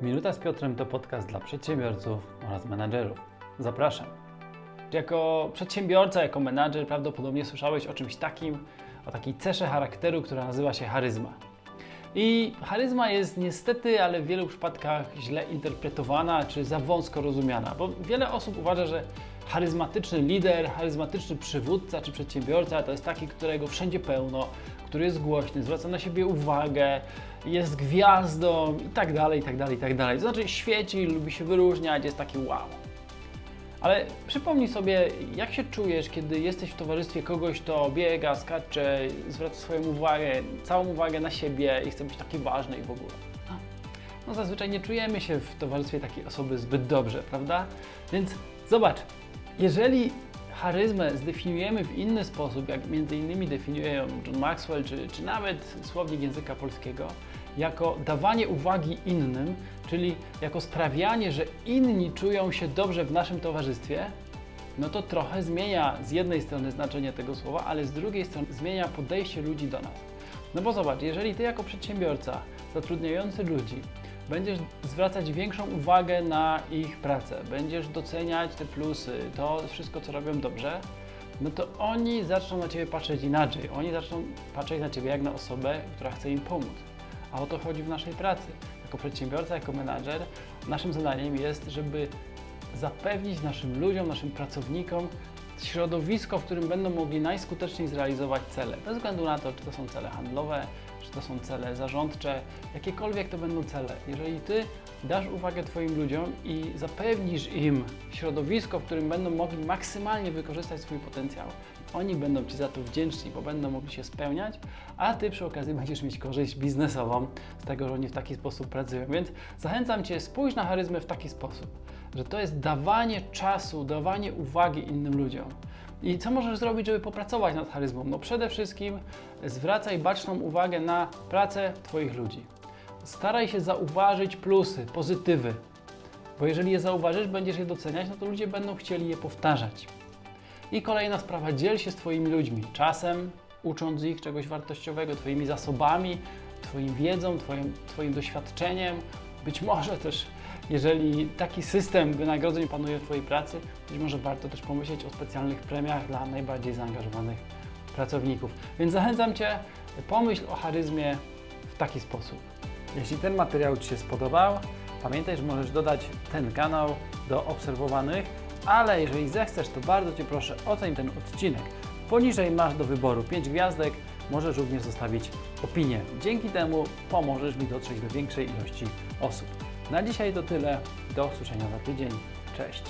Minuta z Piotrem to podcast dla przedsiębiorców oraz menadżerów. Zapraszam. Jako przedsiębiorca, jako menadżer prawdopodobnie słyszałeś o czymś takim, o takiej cesze charakteru, która nazywa się charyzma. I charyzma jest niestety, ale w wielu przypadkach źle interpretowana czy za wąsko rozumiana, bo wiele osób uważa, że charyzmatyczny lider, charyzmatyczny przywódca czy przedsiębiorca to jest taki, którego wszędzie pełno, który jest głośny, zwraca na siebie uwagę, jest gwiazdą i tak dalej, i tak dalej, i tak dalej. To znaczy świeci, lubi się wyróżniać, jest taki wow. Ale przypomnij sobie, jak się czujesz, kiedy jesteś w towarzystwie kogoś, kto biega, skacze, zwraca swoją uwagę, całą uwagę na siebie i chce być taki ważny i w ogóle. No zazwyczaj nie czujemy się w towarzystwie takiej osoby zbyt dobrze, prawda? Więc zobacz, jeżeli charyzmę zdefiniujemy w inny sposób, jak między innymi definiują John Maxwell, czy, czy nawet słownik języka polskiego, jako dawanie uwagi innym, czyli jako sprawianie, że inni czują się dobrze w naszym towarzystwie, no to trochę zmienia z jednej strony znaczenie tego słowa, ale z drugiej strony zmienia podejście ludzi do nas. No bo zobacz, jeżeli ty jako przedsiębiorca zatrudniający ludzi będziesz zwracać większą uwagę na ich pracę, będziesz doceniać te plusy, to wszystko, co robią dobrze, no to oni zaczną na Ciebie patrzeć inaczej. Oni zaczną patrzeć na Ciebie jak na osobę, która chce im pomóc. A o to chodzi w naszej pracy. Jako przedsiębiorca, jako menadżer, naszym zadaniem jest, żeby zapewnić naszym ludziom, naszym pracownikom środowisko, w którym będą mogli najskuteczniej zrealizować cele. Bez względu na to, czy to są cele handlowe, czy to są cele zarządcze, jakiekolwiek to będą cele. Jeżeli Ty dasz uwagę Twoim ludziom i zapewnisz im środowisko, w którym będą mogli maksymalnie wykorzystać swój potencjał, oni będą Ci za to wdzięczni, bo będą mogli się spełniać, a Ty przy okazji będziesz mieć korzyść biznesową z tego, że oni w taki sposób pracują. Więc zachęcam Cię, spójrz na charyzmę w taki sposób, że to jest dawanie czasu, dawanie uwagi innym ludziom. I co możesz zrobić, żeby popracować nad charyzmą? No przede wszystkim zwracaj baczną uwagę na pracę Twoich ludzi. Staraj się zauważyć plusy, pozytywy, bo jeżeli je zauważysz, będziesz je doceniać, no to ludzie będą chcieli je powtarzać. I kolejna sprawa, dziel się z Twoimi ludźmi, czasem ucząc ich czegoś wartościowego, Twoimi zasobami, Twoim wiedzą, Twoim, twoim doświadczeniem, być może też jeżeli taki system wynagrodzeń panuje w Twojej pracy, być może warto też pomyśleć o specjalnych premiach dla najbardziej zaangażowanych pracowników. Więc zachęcam Cię, pomyśl o charyzmie w taki sposób. Jeśli ten materiał Ci się spodobał, pamiętaj, że możesz dodać ten kanał do obserwowanych, ale jeżeli zechcesz, to bardzo Cię proszę, oceń ten odcinek. Poniżej masz do wyboru 5 gwiazdek, możesz również zostawić opinię. Dzięki temu pomożesz mi dotrzeć do większej ilości osób. Na dzisiaj to tyle. Do usłyszenia za tydzień. Cześć.